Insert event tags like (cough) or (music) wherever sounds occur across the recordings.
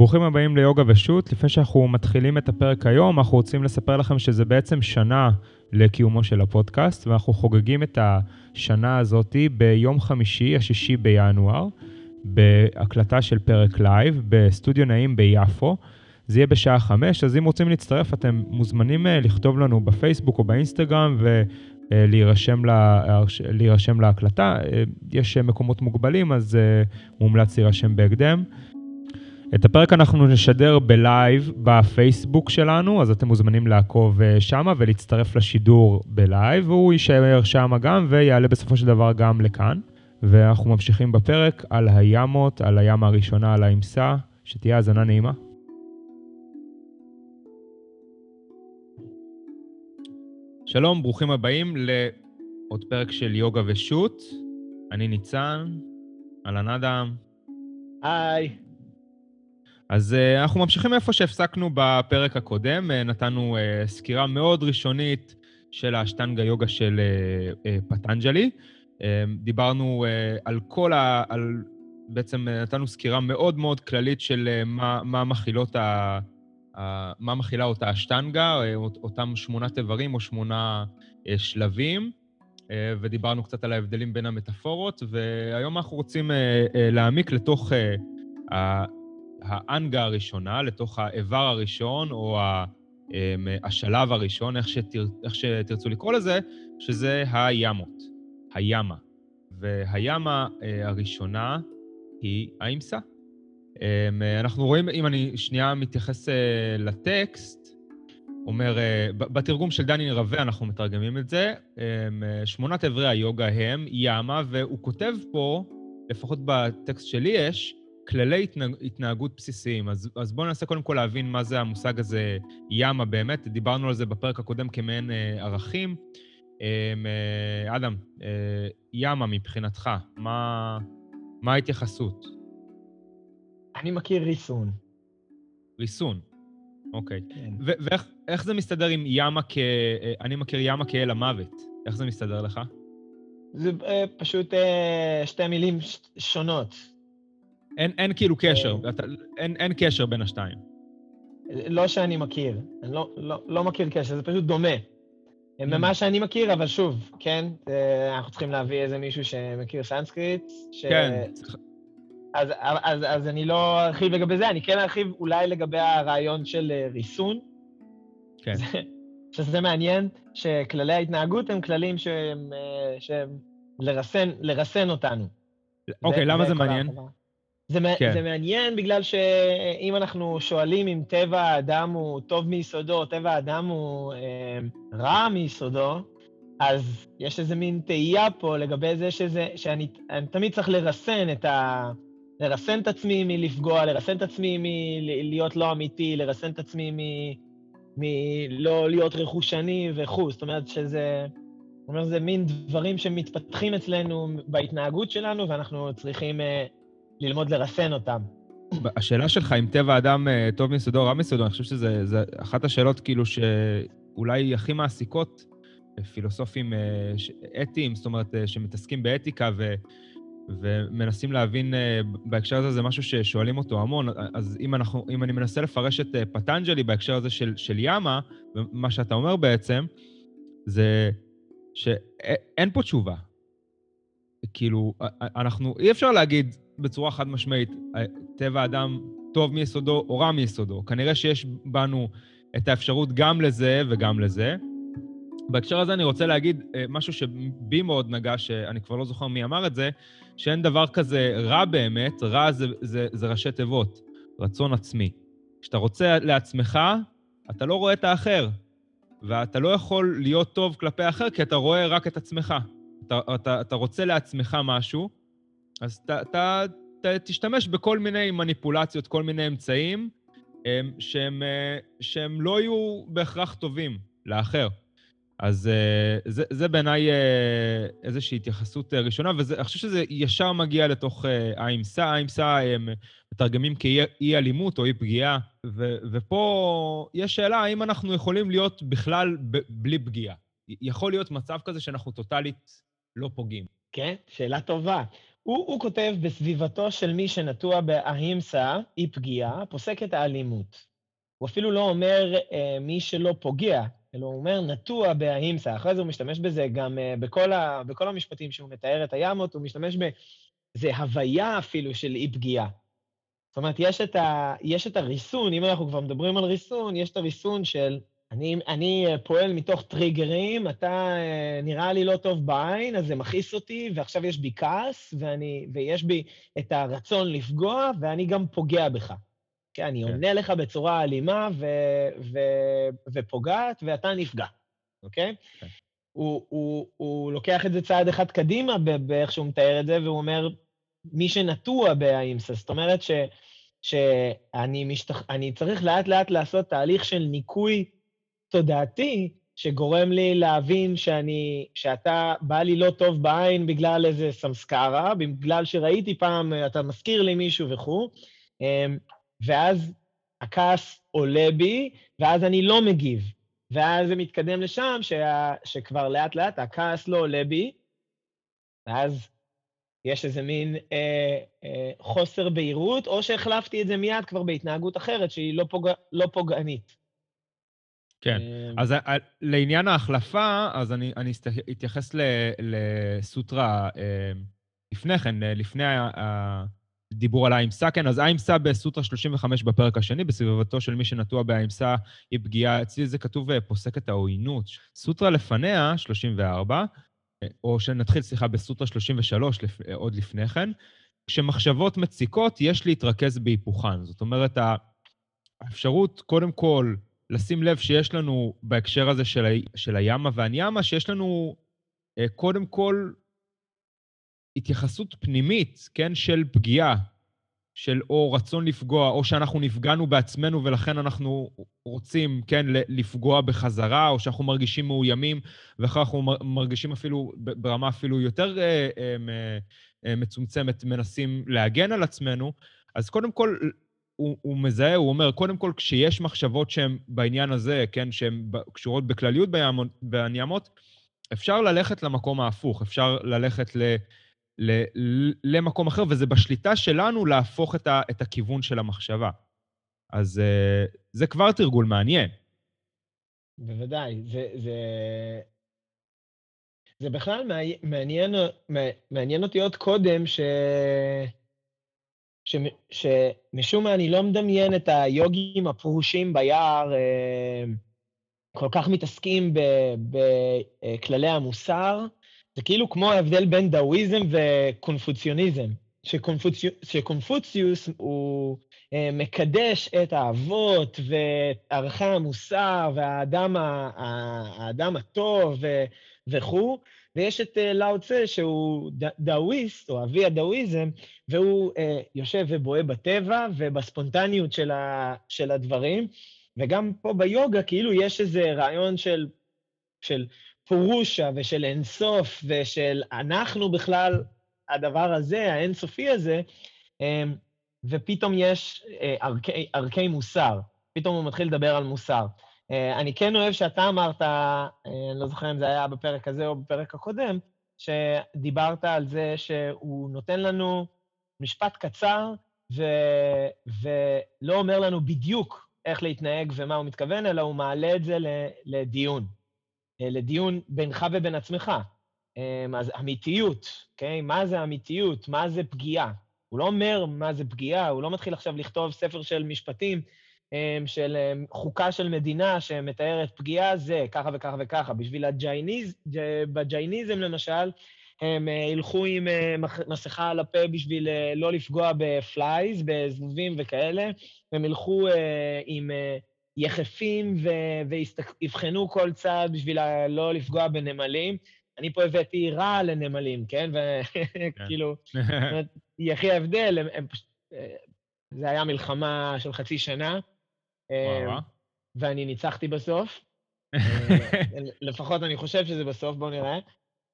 ברוכים הבאים ליוגה ושות'. לפני שאנחנו מתחילים את הפרק היום, אנחנו רוצים לספר לכם שזה בעצם שנה לקיומו של הפודקאסט, ואנחנו חוגגים את השנה הזאת ביום חמישי, השישי בינואר, בהקלטה של פרק לייב בסטודיו נעים ביפו. זה יהיה בשעה חמש, אז אם רוצים להצטרף, אתם מוזמנים אה, לכתוב לנו בפייסבוק או באינסטגרם ולהירשם לה, להירשם להקלטה. אה, יש מקומות מוגבלים, אז אה, מומלץ להירשם בהקדם. את הפרק אנחנו נשדר בלייב בפייסבוק שלנו, אז אתם מוזמנים לעקוב שמה ולהצטרף לשידור בלייב, והוא יישאר שמה גם ויעלה בסופו של דבר גם לכאן. ואנחנו ממשיכים בפרק על היאמות, על היאמה הראשונה, על האהימסה, שתהיה האזנה נעימה. שלום, ברוכים הבאים לעוד פרק של יוגה ושות'. אני ניצן, אהלן אדם. היי. אז uh, אנחנו ממשיכים איפה שהפסקנו בפרק הקודם. Uh, נתנו uh, סקירה מאוד ראשונית של האשטנגה יוגה של פטנג'לי. דיברנו על כל ה... על... בעצם נתנו סקירה מאוד מאוד כללית של מה, מה מכילות ה... מה מכילה אותה אשטנגה, אה, אותם שמונת איברים או שמונה אה, שלבים, אה, ודיברנו קצת על ההבדלים בין המטאפורות, והיום אנחנו רוצים להעמיק לתוך האנגה הראשונה, לתוך האיבר הראשון, או השלב הראשון, איך, שתר, איך שתרצו לקרוא לזה, שזה הימות, הימה. והימה הראשונה היא האמסה. אמ, אנחנו רואים, אם אני שנייה מתייחס אה, לטקסט, אומר, אה, בתרגום של דני רווה אנחנו מתרגמים את זה, אמ, שמונת אברי היוגה הם ימה, והוא כותב פה, לפחות בטקסט שלי יש, כללי התנהג, התנהגות בסיסיים. אז, אז בואו ננסה קודם כל להבין מה זה המושג הזה ימה באמת. דיברנו על זה בפרק הקודם כמעין אה, ערכים. אה, אדם, אה, ימה מבחינתך, מה, מה ההתייחסות? אני מכיר ריסון. ריסון, אוקיי. כן. ואיך זה מסתדר עם ימה כ... אה, אני מכיר ימה כאל המוות. איך זה מסתדר לך? זה אה, פשוט אה, שתי מילים שונות. אין, אין כאילו קשר, אתה, אין, אין קשר בין השתיים. לא שאני מכיר, אני לא, לא, לא מכיר קשר, זה פשוט דומה. Mm. ממה שאני מכיר, אבל שוב, כן, אנחנו צריכים להביא איזה מישהו שמכיר סנסקריט. ש... כן, אז, אז, אז אני לא ארחיב לגבי זה, אני כן ארחיב אולי לגבי הרעיון של אה, ריסון. כן. זה, שזה מעניין, שכללי ההתנהגות הם כללים שהם, אה, שהם לרסן, לרסן אותנו. אוקיי, למה זה מעניין? זה, כן. זה מעניין בגלל שאם אנחנו שואלים אם טבע האדם הוא טוב מיסודו, או טבע האדם הוא אה, רע מיסודו, אז יש איזה מין תהייה פה לגבי זה שזה, שאני תמיד צריך לרסן את ה... לרסן את עצמי מלפגוע, לרסן את עצמי מלהיות לא אמיתי, לרסן את עצמי מלא להיות רכושני וכו'. זאת אומרת שזה... זאת אומרת, זה מין דברים שמתפתחים אצלנו בהתנהגות שלנו, ואנחנו צריכים uh, ללמוד לרסן אותם. השאלה שלך, אם טבע האדם uh, טוב מיסודו או רע מיסודו, אני חושב שזו אחת השאלות כאילו שאולי הכי מעסיקות פילוסופים uh, אתיים, זאת אומרת, שמתעסקים באתיקה, ו... ומנסים להבין בהקשר הזה, זה משהו ששואלים אותו המון. אז אם, אנחנו, אם אני מנסה לפרש את פטנג'לי בהקשר הזה של, של ימה, ומה שאתה אומר בעצם, זה שאין פה תשובה. כאילו, אנחנו, אי אפשר להגיד בצורה חד משמעית, טבע האדם טוב מיסודו או רע מיסודו. כנראה שיש בנו את האפשרות גם לזה וגם לזה. בהקשר הזה אני רוצה להגיד אה, משהו שבי מאוד נגע, שאני כבר לא זוכר מי אמר את זה, שאין דבר כזה רע באמת, רע זה, זה, זה ראשי תיבות, רצון עצמי. כשאתה רוצה לעצמך, אתה לא רואה את האחר, ואתה לא יכול להיות טוב כלפי האחר כי אתה רואה רק את עצמך. אתה, אתה, אתה רוצה לעצמך משהו, אז אתה, תשתמש בכל מיני מניפולציות, כל מיני אמצעים, הם, שהם, אה, שהם לא יהיו בהכרח טובים לאחר. אז uh, זה, זה בעיניי uh, איזושהי התייחסות ראשונה, ואני חושב שזה ישר מגיע לתוך האמסה. האמסה הם מתרגמים כאי אלימות או אי פגיעה, ו, ופה יש שאלה האם אנחנו יכולים להיות בכלל ב, בלי פגיעה. יכול להיות מצב כזה שאנחנו טוטאלית לא פוגעים. כן, שאלה טובה. הוא, הוא כותב, בסביבתו של מי שנטוע באהימסה, אי פגיעה, פוסק את האלימות. הוא אפילו לא אומר אה, מי שלא פוגע, אלא הוא אומר נטוע באהימסה. אחרי זה הוא משתמש בזה גם אה, בכל, ה, בכל המשפטים שהוא מתאר את הימות, הוא משתמש באיזה הוויה אפילו של אי פגיעה. זאת אומרת, יש את, ה, יש את הריסון, אם אנחנו כבר מדברים על ריסון, יש את הריסון של אני, אני אה, פועל מתוך טריגרים, אתה אה, נראה לי לא טוב בעין, אז זה מכעיס אותי, ועכשיו יש בי כעס, ואני, ויש בי את הרצון לפגוע, ואני גם פוגע בך. כן, אני כן. עונה לך בצורה אלימה ו, ו, ופוגעת, ואתה נפגע, אוקיי? כן. הוא, הוא, הוא לוקח את זה צעד אחד קדימה באיך שהוא מתאר את זה, והוא אומר, מי שנטוע באימסה, זאת אומרת ש, שאני משתח... צריך לאט-לאט לעשות תהליך של ניקוי תודעתי שגורם לי להבין שאני, שאתה בא לי לא טוב בעין בגלל איזה סמסקרה, בגלל שראיתי פעם, אתה מזכיר לי מישהו וכו', אמ, ואז הכעס עולה בי, ואז אני לא מגיב. ואז זה מתקדם לשם, שה, שכבר לאט-לאט הכעס לא עולה בי, ואז יש איזה מין אה, אה, חוסר בהירות, או שהחלפתי את זה מיד כבר בהתנהגות אחרת, שהיא לא, פוג... לא פוגענית. כן, אמ, אז לעניין ההחלפה, אז אני, אני אתייחס לסוטרה אמ, לפני כן, לפני הדיבור על האימסה, כן, אז האימסה בסוטרה 35 בפרק השני, בסביבתו של מי שנטוע באימסה היא פגיעה, אצלי זה כתוב אה, פוסק את העוינות. סוטרה לפניה, 34, אה, או שנתחיל, סליחה, בסוטרה 33, אה, עוד לפני כן, כשמחשבות מציקות, יש להתרכז בהיפוכן. זאת אומרת, האפשרות, קודם כל, לשים לב שיש לנו, בהקשר הזה של, ה, של הימה והניאמה, שיש לנו אה, קודם כל התייחסות פנימית, כן, של פגיעה, של או רצון לפגוע, או שאנחנו נפגענו בעצמנו ולכן אנחנו רוצים, כן, לפגוע בחזרה, או שאנחנו מרגישים מאוימים, ואחר אנחנו מרגישים אפילו, ברמה אפילו יותר אה, אה, אה, מצומצמת, מנסים להגן על עצמנו. אז קודם כל, הוא, הוא מזהה, הוא אומר, קודם כל, כשיש מחשבות שהן בעניין הזה, כן, שהן קשורות בכלליות בניאמות, אפשר ללכת למקום ההפוך, אפשר ללכת ל, ל, ל, למקום אחר, וזה בשליטה שלנו להפוך את, ה, את הכיוון של המחשבה. אז uh, זה כבר תרגול מעניין. בוודאי. זה, זה, זה בכלל מעניין, מעניין אותי עוד קודם, ש... ש, שמשום מה אני לא מדמיין את היוגים הפרושים ביער, אה, כל כך מתעסקים בכללי המוסר. זה כאילו כמו ההבדל בין דאואיזם וקונפוציוניזם, שקונפוצי, שקונפוציוס הוא אה, מקדש את האבות וערכי המוסר והאדם האדם הטוב וכו', ויש את אה, לאו צה, שהוא דאוויסט, או אבי הדאוויזם, והוא אה, יושב ובוהה בטבע ובספונטניות של, ה, של הדברים. וגם פה ביוגה, כאילו יש איזה רעיון של, של פורושה ושל אינסוף ושל אנחנו בכלל, הדבר הזה, האינסופי הזה, אה, ופתאום יש אה, ערכי, ערכי מוסר. פתאום הוא מתחיל לדבר על מוסר. אה, אני כן אוהב שאתה אמרת, אה, אני לא זוכר אם זה היה בפרק הזה או בפרק הקודם, שדיברת על זה שהוא נותן לנו משפט קצר ו... ולא אומר לנו בדיוק איך להתנהג ומה הוא מתכוון, אלא הוא מעלה את זה לדיון, אה, לדיון בינך ובין עצמך. אז אמיתיות, אוקיי? Okay? מה זה אמיתיות? מה זה פגיעה? הוא לא אומר מה זה פגיעה, הוא לא מתחיל עכשיו לכתוב ספר של משפטים אמ, של אמ, חוקה של מדינה שמתארת פגיעה זה ככה וככה וככה. בשביל הג'ייניז, בג'ייניזם למשל, הם אה, ילכו עם אה, מסכה על הפה בשביל אה, לא לפגוע בפלייז, בזבובים וכאלה, הם ילכו עם יחפים ויבחנו כל צעד בשביל לא לפגוע בנמלים. אני פה הבאתי רע לנמלים, כן? וכאילו, כן. יחי (laughs) ההבדל, הם, הם פשוט... זה היה מלחמה של חצי שנה, אמ, ואני ניצחתי בסוף. (laughs) אה, לפחות אני חושב שזה בסוף, בואו נראה.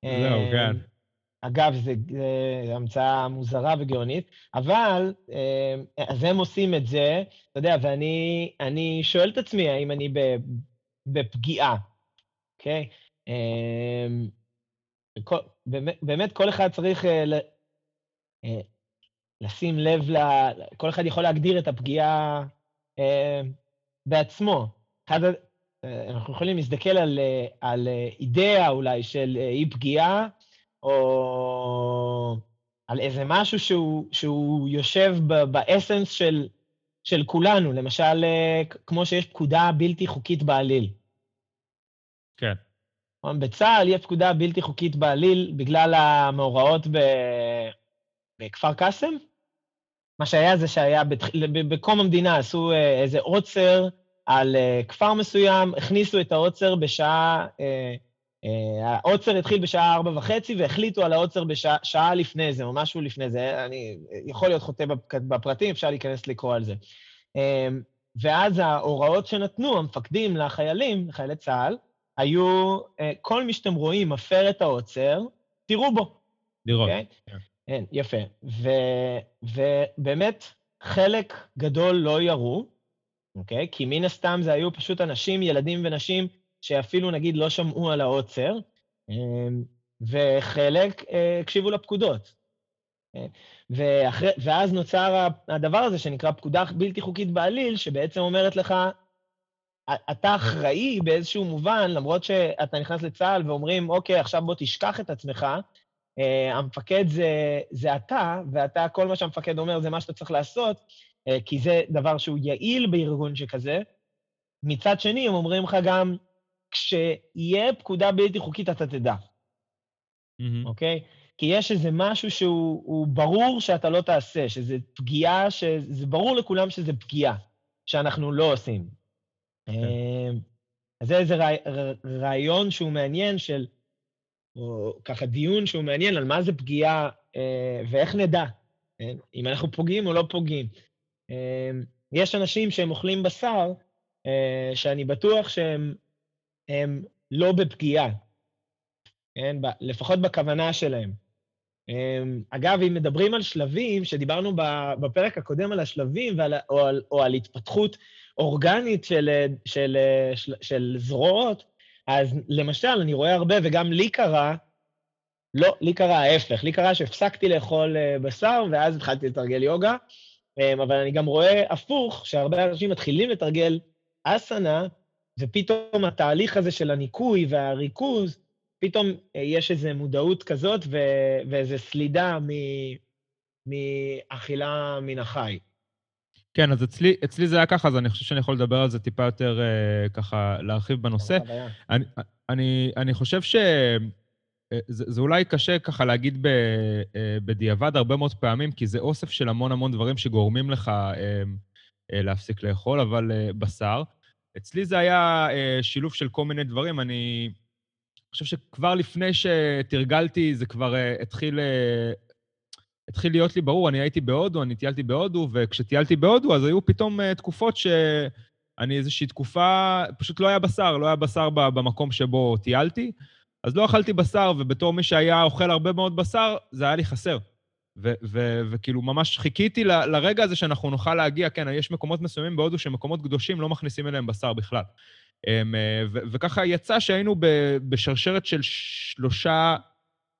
זהו, כן. אגב, זו המצאה מוזרה וגאונית, אבל אז הם עושים את זה, אתה יודע, ואני שואל את עצמי האם אני בפגיעה, אוקיי? באמת, כל אחד צריך אה, לשים לב. כל אחד יכול להגדיר את הפגיעה בעצמו. אחד, אנחנו יכולים להסתכל על, על אידאה אולי של אי פגיעה, או על איזה משהו שהוא, שהוא יושב באסנס של, של כולנו, למשל, כמו שיש פקודה בלתי חוקית בעליל. כן. בצה"ל יש פקודה בלתי חוקית בעליל בגלל המאורעות ב... בכפר קאסם. מה שהיה זה שהיה, בתח... בקום המדינה עשו אה, איזה עוצר על אה, כפר מסוים, הכניסו את העוצר בשעה, אה, העוצר התחיל בשעה ארבע וחצי, והחליטו על העוצר בשעה לפני זה, או משהו לפני זה. אני יכול להיות חוטא בפרטים, אפשר להיכנס לקרוא על זה. ואז ההוראות שנתנו המפקדים לחיילים, לחיילי צה"ל, היו, כל מי שאתם רואים מפר את העוצר, תראו בו. לראות. Okay? אוקיי? כן. כן, יפה. ו, ובאמת, חלק גדול לא ירו, אוקיי? כי מן הסתם זה היו פשוט אנשים, ילדים ונשים, שאפילו נגיד לא שמעו על העוצר, אמ, וחלק אה, הקשיבו לפקודות. כן? ואחרי, ואז נוצר הדבר הזה שנקרא פקודה בלתי חוקית בעליל, שבעצם אומרת לך, אתה אחראי באיזשהו מובן, למרות שאתה נכנס לצה"ל ואומרים, אוקיי, עכשיו בוא תשכח את עצמך, Uh, המפקד זה, זה אתה, ואתה, כל מה שהמפקד אומר זה מה שאתה צריך לעשות, uh, כי זה דבר שהוא יעיל בארגון שכזה. מצד שני, הם אומרים לך גם, כשיהיה פקודה בלתי חוקית, אתה תדע. אוקיי? Mm-hmm. Okay? כי יש איזה משהו שהוא ברור שאתה לא תעשה, שזה פגיעה, שזה ברור לכולם שזה פגיעה, שאנחנו לא עושים. כן. Uh, אז זה איזה רעיון שהוא מעניין של או ככה דיון שהוא מעניין על מה זה פגיעה אה, ואיך נדע, כן? אם אנחנו פוגעים או לא פוגעים. אה, יש אנשים שהם אוכלים בשר, אה, שאני בטוח שהם הם לא בפגיעה, כן? לפחות בכוונה שלהם. אה, אגב, אם מדברים על שלבים, שדיברנו בפרק הקודם על השלבים ועל, או, על, או על התפתחות אורגנית של, של, של, של זרועות, אז למשל, אני רואה הרבה, וגם לי קרה, לא, לי קרה ההפך, לי קרה שהפסקתי לאכול אה, בשר, ואז התחלתי לתרגל יוגה, אמ, אבל אני גם רואה הפוך, שהרבה אנשים מתחילים לתרגל אסנה, ופתאום התהליך הזה של הניקוי והריכוז, פתאום אה, יש איזו מודעות כזאת ו- ואיזו סלידה מ- מאכילה מן החי. כן, אז אצלי, אצלי זה היה ככה, אז אני חושב שאני יכול לדבר על זה טיפה יותר אה, ככה, להרחיב בנושא. אני, אני, אני חושב ש... אה, זה, זה אולי קשה ככה להגיד ב, אה, בדיעבד הרבה מאוד פעמים, כי זה אוסף של המון המון דברים שגורמים לך אה, אה, להפסיק לאכול, אבל אה, בשר. אצלי זה היה אה, שילוב של כל מיני דברים. אני חושב שכבר לפני שתרגלתי, זה כבר אה, התחיל אה, התחיל להיות לי ברור, אני הייתי בהודו, אני טיילתי בהודו, וכשטיילתי בהודו אז היו פתאום uh, תקופות שאני איזושהי תקופה, פשוט לא היה בשר, לא היה בשר במקום שבו טיילתי, אז לא אכלתי בשר, ובתור מי שהיה אוכל הרבה מאוד בשר, זה היה לי חסר. וכאילו ממש חיכיתי ל- לרגע הזה שאנחנו נוכל להגיע, כן, יש מקומות מסוימים בהודו שמקומות קדושים לא מכניסים אליהם בשר בכלל. אמ, אה, וככה יצא שהיינו בשרשרת של שלושה,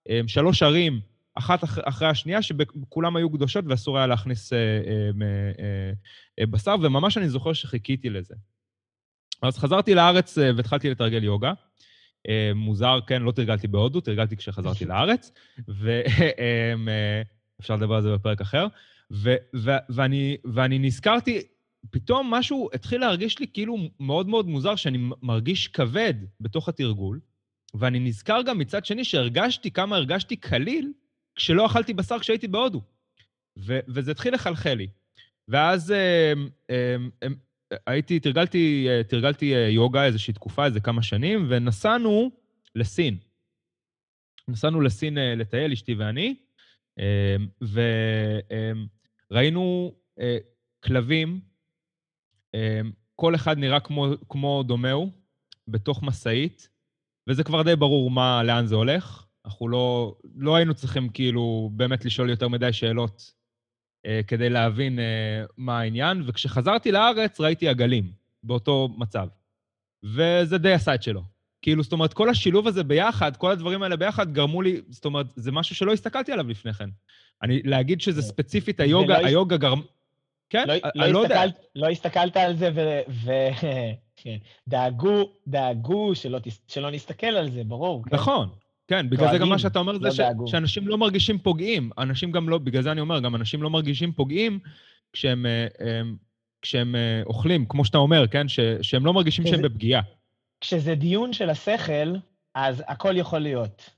אמ, שלוש ערים, אחת אחרי השנייה, שכולם היו קדושות ואסור היה להכניס אה, אה, אה, אה, בשר, וממש אני זוכר שחיכיתי לזה. אז חזרתי לארץ והתחלתי לתרגל יוגה. מוזר, כן, לא תרגלתי בהודו, תרגלתי כשחזרתי לארץ, ואפשר (laughs) אה, לדבר על זה בפרק אחר. ו, ו, ואני, ואני נזכרתי, פתאום משהו התחיל להרגיש לי כאילו מאוד מאוד מוזר, שאני מרגיש כבד בתוך התרגול, ואני נזכר גם מצד שני שהרגשתי כמה הרגשתי קליל כשלא אכלתי בשר כשהייתי בהודו. ו- וזה התחיל לחלחל לי. ואז אה, אה, אה, הייתי, תרגלתי, תרגלתי יוגה איזושהי תקופה, איזה כמה שנים, ונסענו לסין. נסענו לסין לטייל, אשתי ואני, וראינו אה, אה, כלבים, אה, כל אחד נראה כמו, כמו דומהו, בתוך משאית, וזה כבר די ברור מה, לאן זה הולך. אנחנו לא, לא היינו צריכים כאילו באמת לשאול יותר מדי שאלות אה, כדי להבין אה, מה העניין, וכשחזרתי לארץ ראיתי עגלים באותו מצב. וזה די עשה את שלו. כאילו, זאת אומרת, כל השילוב הזה ביחד, כל הדברים האלה ביחד, גרמו לי, זאת אומרת, זה משהו שלא הסתכלתי עליו לפני כן. אני, להגיד שזה אה, ספציפית היוגה, לא היוגה גרם... כן, לא, אני לא, לא יודע. לא הסתכלת על זה ודאגו (laughs) דאגו שלא, שלא נסתכל על זה, ברור. כן? נכון, כן, בגלל זה גם מה שאתה אומר זה לא ש, שאנשים לא מרגישים פוגעים. אנשים גם לא, בגלל זה אני אומר, גם אנשים לא מרגישים פוגעים כשהם, אה, הם, כשהם אה, אוכלים, כמו שאתה אומר, כן? ש, שהם לא מרגישים שהם בפגיעה. כשזה דיון של השכל, אז הכל יכול להיות,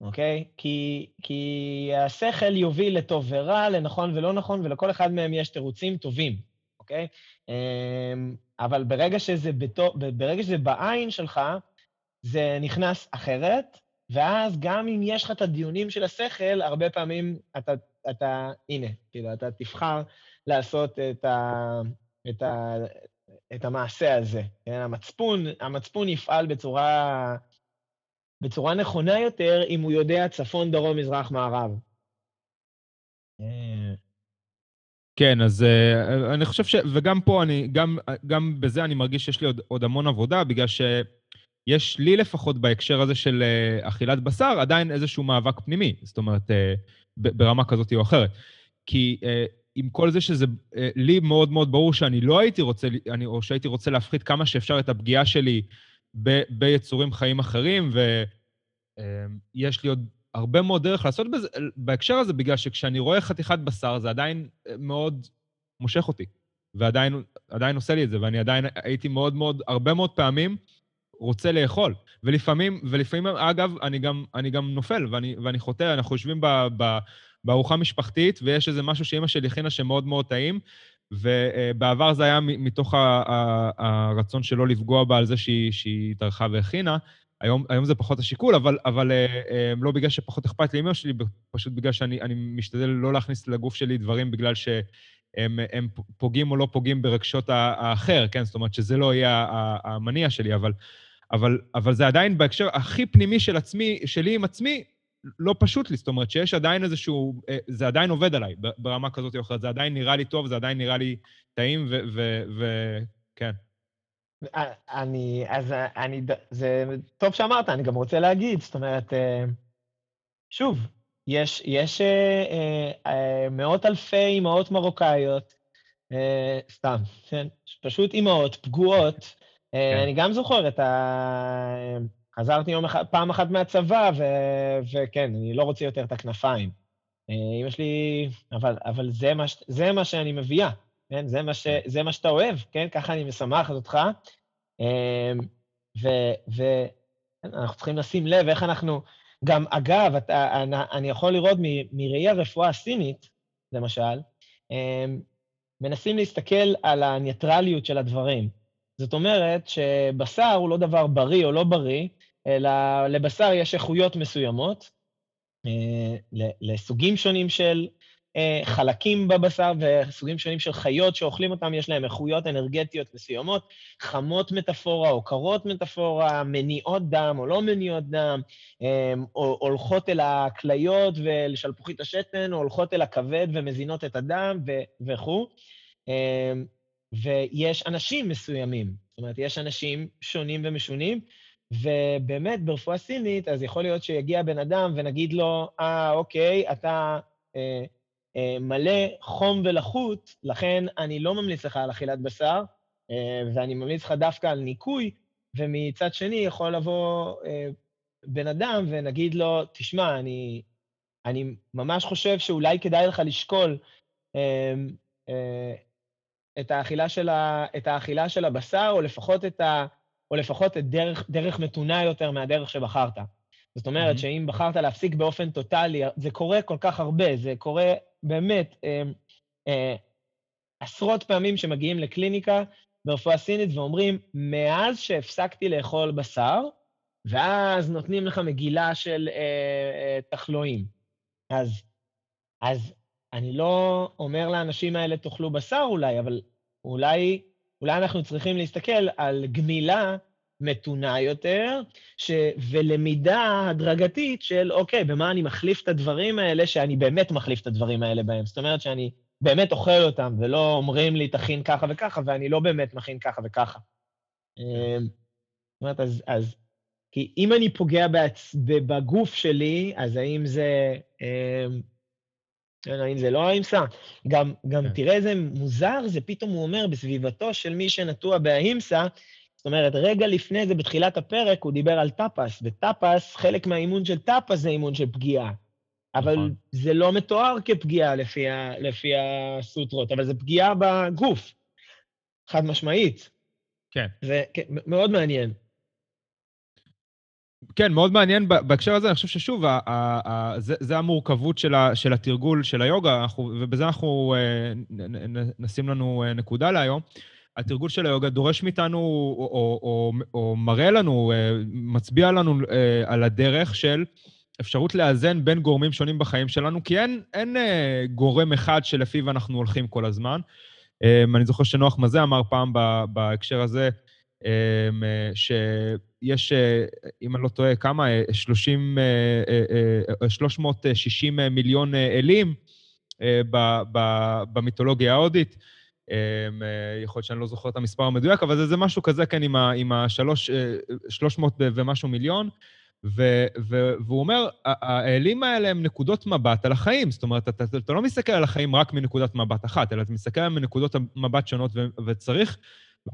אוקיי? כי, כי השכל יוביל לטוב ורע, לנכון ולא נכון, ולכל אחד מהם יש תירוצים טובים, אוקיי? אמ, אבל ברגע שזה, בתו, ברגע שזה בעין שלך, זה נכנס אחרת, ואז גם אם יש לך את הדיונים של השכל, הרבה פעמים אתה, אתה הנה, כאילו, אתה תבחר לעשות את, ה, את, ה, את המעשה הזה. כן? המצפון, המצפון יפעל בצורה, בצורה נכונה יותר אם הוא יודע צפון, דרום, מזרח, מערב. כן, אז uh, אני חושב ש... וגם פה, אני, גם, גם בזה אני מרגיש שיש לי עוד, עוד המון עבודה, בגלל שיש לי לפחות בהקשר הזה של uh, אכילת בשר, עדיין איזשהו מאבק פנימי, זאת אומרת, uh, ברמה כזאת או אחרת. כי uh, עם כל זה שזה uh, לי מאוד מאוד ברור שאני לא הייתי רוצה, אני, או שהייתי רוצה להפחית כמה שאפשר את הפגיעה שלי ב, ביצורים חיים אחרים, ויש uh, לי עוד הרבה מאוד דרך לעשות בזה, בהקשר הזה, בגלל שכשאני רואה חתיכת בשר, זה עדיין אה, מאוד מושך אותי, ועדיין עושה לי את זה, ואני עדיין הייתי מאוד מאוד, הרבה מאוד פעמים רוצה לאכול. ולפעמים, ולפעמים, אגב, אני גם, אני גם נופל ואני, ואני חוטא, אנחנו יושבים ב, ב, בארוחה משפחתית, ויש איזה משהו שאימא שלי הכינה שמאוד מאוד טעים, ובעבר זה היה מתוך הרצון שלא לפגוע בה על זה שהיא, שהיא טרחה והכינה, היום, היום זה פחות השיקול, אבל, אבל אה, אה, לא בגלל שפחות אכפת לי אמא שלי, פשוט בגלל שאני משתדל לא להכניס לגוף שלי דברים בגלל שהם הם פוגעים או לא פוגעים ברגשות האחר, כן? זאת אומרת שזה לא יהיה המניע שלי, אבל, אבל, אבל זה עדיין בהקשר הכי פנימי של עצמי, שלי עם עצמי, לא פשוט לי, זאת אומרת שיש עדיין איזשהו, אה, זה עדיין עובד עליי ברמה כזאת או אחרת, זה עדיין נראה לי טוב, זה עדיין נראה לי טעים, וכן. אני, אז אני, זה טוב שאמרת, אני גם רוצה להגיד, זאת אומרת, אה, שוב, יש, יש אה, אה, מאות אלפי אימהות מרוקאיות, סתם, כן, פשוט אימהות פגועות. כן. אני גם זוכר את ה... חזרתי יום אחד, פעם אחת מהצבא, ו... וכן, אני לא רוצה יותר את הכנפיים. אמא שלי, אבל, אבל זה, מה, זה מה שאני מביאה. כן? זה מה, ש, כן. זה מה שאתה אוהב, כן? ככה אני משמח אותך. אמ, ואנחנו צריכים לשים לב איך אנחנו... גם, אגב, אתה, אני יכול לראות מראי הרפואה הסינית, למשל, מנסים להסתכל על הניטרליות של הדברים. זאת אומרת שבשר הוא לא דבר בריא או לא בריא, אלא לבשר יש איכויות מסוימות, אה, לסוגים שונים של אה, חלקים בבשר וסוגים שונים של חיות שאוכלים אותם, יש להם איכויות אנרגטיות מסוימות, חמות מטאפורה או קרות מטאפורה, מניעות דם או לא מניעות דם, אה, הולכות אל הכליות ולשלפוחית השתן, או הולכות אל הכבד ומזינות את הדם וכו'. ויש אנשים מסוימים, זאת אומרת, יש אנשים שונים ומשונים, ובאמת, ברפואה סינית, אז יכול להיות שיגיע בן אדם ונגיד לו, אה, אוקיי, אתה... אה, מלא חום ולחות, לכן אני לא ממליץ לך על אכילת בשר, אה, ואני ממליץ לך דווקא על ניקוי, ומצד שני יכול לבוא אה, בן אדם ונגיד לו, תשמע, אני, אני ממש חושב שאולי כדאי לך לשקול את האכילה של, ה, את האכילה של הבשר, או לפחות את, ה, או לפחות את דרך, דרך מתונה יותר מהדרך שבחרת. זאת אומרת mm-hmm. שאם בחרת להפסיק באופן טוטאלי, זה קורה כל כך הרבה, זה קורה באמת אה, אה, עשרות פעמים שמגיעים לקליניקה ברפואה סינית ואומרים, מאז שהפסקתי לאכול בשר, ואז נותנים לך מגילה של אה, אה, תחלואים. אז, אז אני לא אומר לאנשים האלה, תאכלו בשר אולי, אבל אולי, אולי אנחנו צריכים להסתכל על גמילה מתונה יותר, ש... ולמידה הדרגתית של, אוקיי, במה אני מחליף את הדברים האלה, שאני באמת מחליף את הדברים האלה בהם. זאת אומרת שאני באמת אוכל אותם, ולא אומרים לי, תכין ככה וככה, ואני לא באמת מכין ככה וככה. אמ, זאת אומרת, אז, אז כי אם אני פוגע בעצ... בגוף שלי, אז האם זה... אה, האם זה לא אהימסה? גם, גם כן. תראה איזה מוזר זה, פתאום הוא אומר בסביבתו של מי שנטוע באהימסה, זאת אומרת, רגע לפני זה, בתחילת הפרק, הוא דיבר על טאפס, וטאפס, חלק מהאימון של טאפס זה אימון של פגיעה. אבל נכון. זה לא מתואר כפגיעה לפי, ה, לפי הסוטרות, אבל זה פגיעה בגוף, חד משמעית. כן. זה כן, מאוד מעניין. כן, מאוד מעניין בהקשר הזה, אני חושב ששוב, ה, ה, ה, זה, זה המורכבות של, ה, של התרגול של היוגה, אנחנו, ובזה אנחנו אה, נ, נ, נשים לנו אה, נקודה להיום. התרגול של היוגה דורש מאיתנו, או, או, או, או מראה לנו, אה, מצביע לנו על הדרך של אפשרות לאזן בין גורמים שונים בחיים שלנו, כי אין, אין גורם אחד שלפיו אנחנו הולכים כל הזמן. אני זוכר שנוח מזה אמר פעם בהקשר הזה, שיש, אה, אם אני לא טועה, כמה? 30, אה, 360 מיליון אלים במיתולוגיה ההודית. יכול להיות שאני לא זוכר את המספר המדויק, אבל זה, זה משהו כזה, כן, עם ה-300 ומשהו מיליון. ו- ו- והוא אומר, האלים האלה הם נקודות מבט על החיים. זאת אומרת, אתה, אתה לא מסתכל על החיים רק מנקודת מבט אחת, אלא אתה מסתכל עליהם מנקודות מבט שונות, ו- וצריך,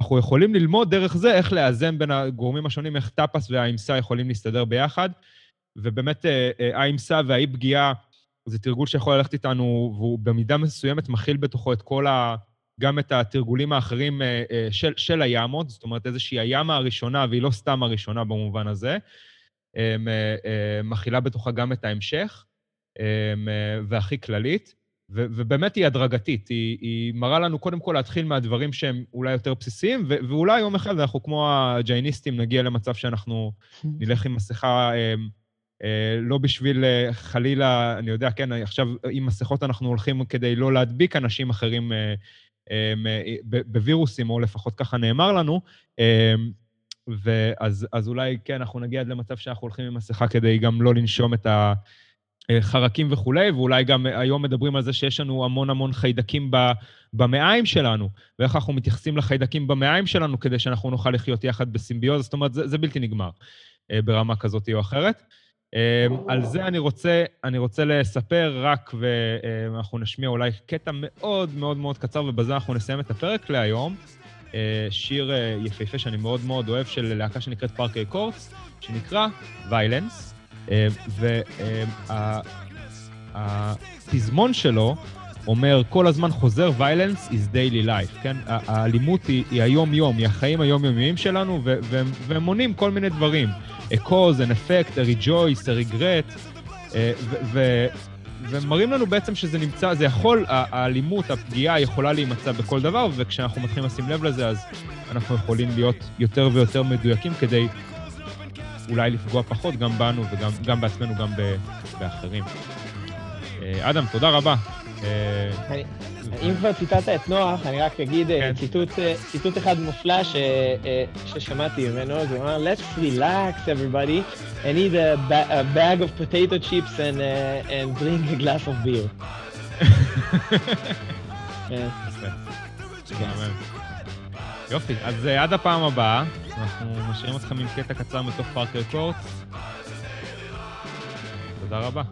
אנחנו יכולים ללמוד דרך זה איך לאזן בין הגורמים השונים, איך טאפס והאימסה יכולים להסתדר ביחד. ובאמת, אה, אה, האימסה והאי-פגיעה זה תרגול שיכול ללכת איתנו, והוא במידה מסוימת מכיל בתוכו את כל ה... גם את התרגולים האחרים אה, של, של היאמות, זאת אומרת, איזושהי היאמה הראשונה, והיא לא סתם הראשונה במובן הזה. מכילה בתוכה גם את ההמשך, והכי כללית, ו- ובאמת היא הדרגתית. היא, היא מראה לנו קודם כל להתחיל מהדברים שהם אולי יותר בסיסיים, ו- ואולי יום אחד אנחנו כמו הג'ייניסטים נגיע למצב שאנחנו נלך עם מסכה... לא בשביל חלילה, אני יודע, כן, עכשיו עם מסכות אנחנו הולכים כדי לא להדביק אנשים אחרים בווירוסים, או לפחות ככה נאמר לנו, ואז אז אולי, כן, אנחנו נגיע עד למצב שאנחנו הולכים עם מסכה כדי גם לא לנשום את החרקים וכולי, ואולי גם היום מדברים על זה שיש לנו המון המון חיידקים במעיים שלנו, ואיך אנחנו מתייחסים לחיידקים במעיים שלנו כדי שאנחנו נוכל לחיות יחד בסימביוזה, זאת אומרת, זה, זה בלתי נגמר אה, ברמה כזאת או אחרת. אה, על זה אני רוצה, אני רוצה לספר רק, ואנחנו נשמיע אולי קטע מאוד מאוד מאוד קצר, ובזה אנחנו נסיים את הפרק להיום. אה, שיר אה, יפהפה שאני מאוד מאוד אוהב של להקה שנקראת פארקי קורטס, שנקרא ויילנס, אה, והפזמון שלו אומר, כל הזמן חוזר ויילנס is daily life, כן? האלימות היא, היום-יום, היא החיים היומיומיים שלנו, והם מונים כל מיני דברים. A cause, an effect, a rejoice, a regret, ומראים לנו בעצם שזה נמצא, זה יכול, האלימות, הפגיעה יכולה להימצא בכל דבר, וכשאנחנו מתחילים לשים לב לזה, אז אנחנו יכולים להיות יותר ויותר מדויקים כדי אולי לפגוע פחות גם בנו וגם בעצמנו, גם באחרים. אה, אדם, תודה רבה. אה, אם כבר ציטטת את נוח, אני רק אגיד אה, כן. ציטוט, אחד מופלא ששמעתי ממנו, זה אומר, let's relax everybody and eat a, bag of potato chips and, drink a glass of beer. (laughs) יופי, אז עד הפעם הבאה, אנחנו משאירים אתכם עם קטע קצר מתוך פארק רקורדס. תודה רבה.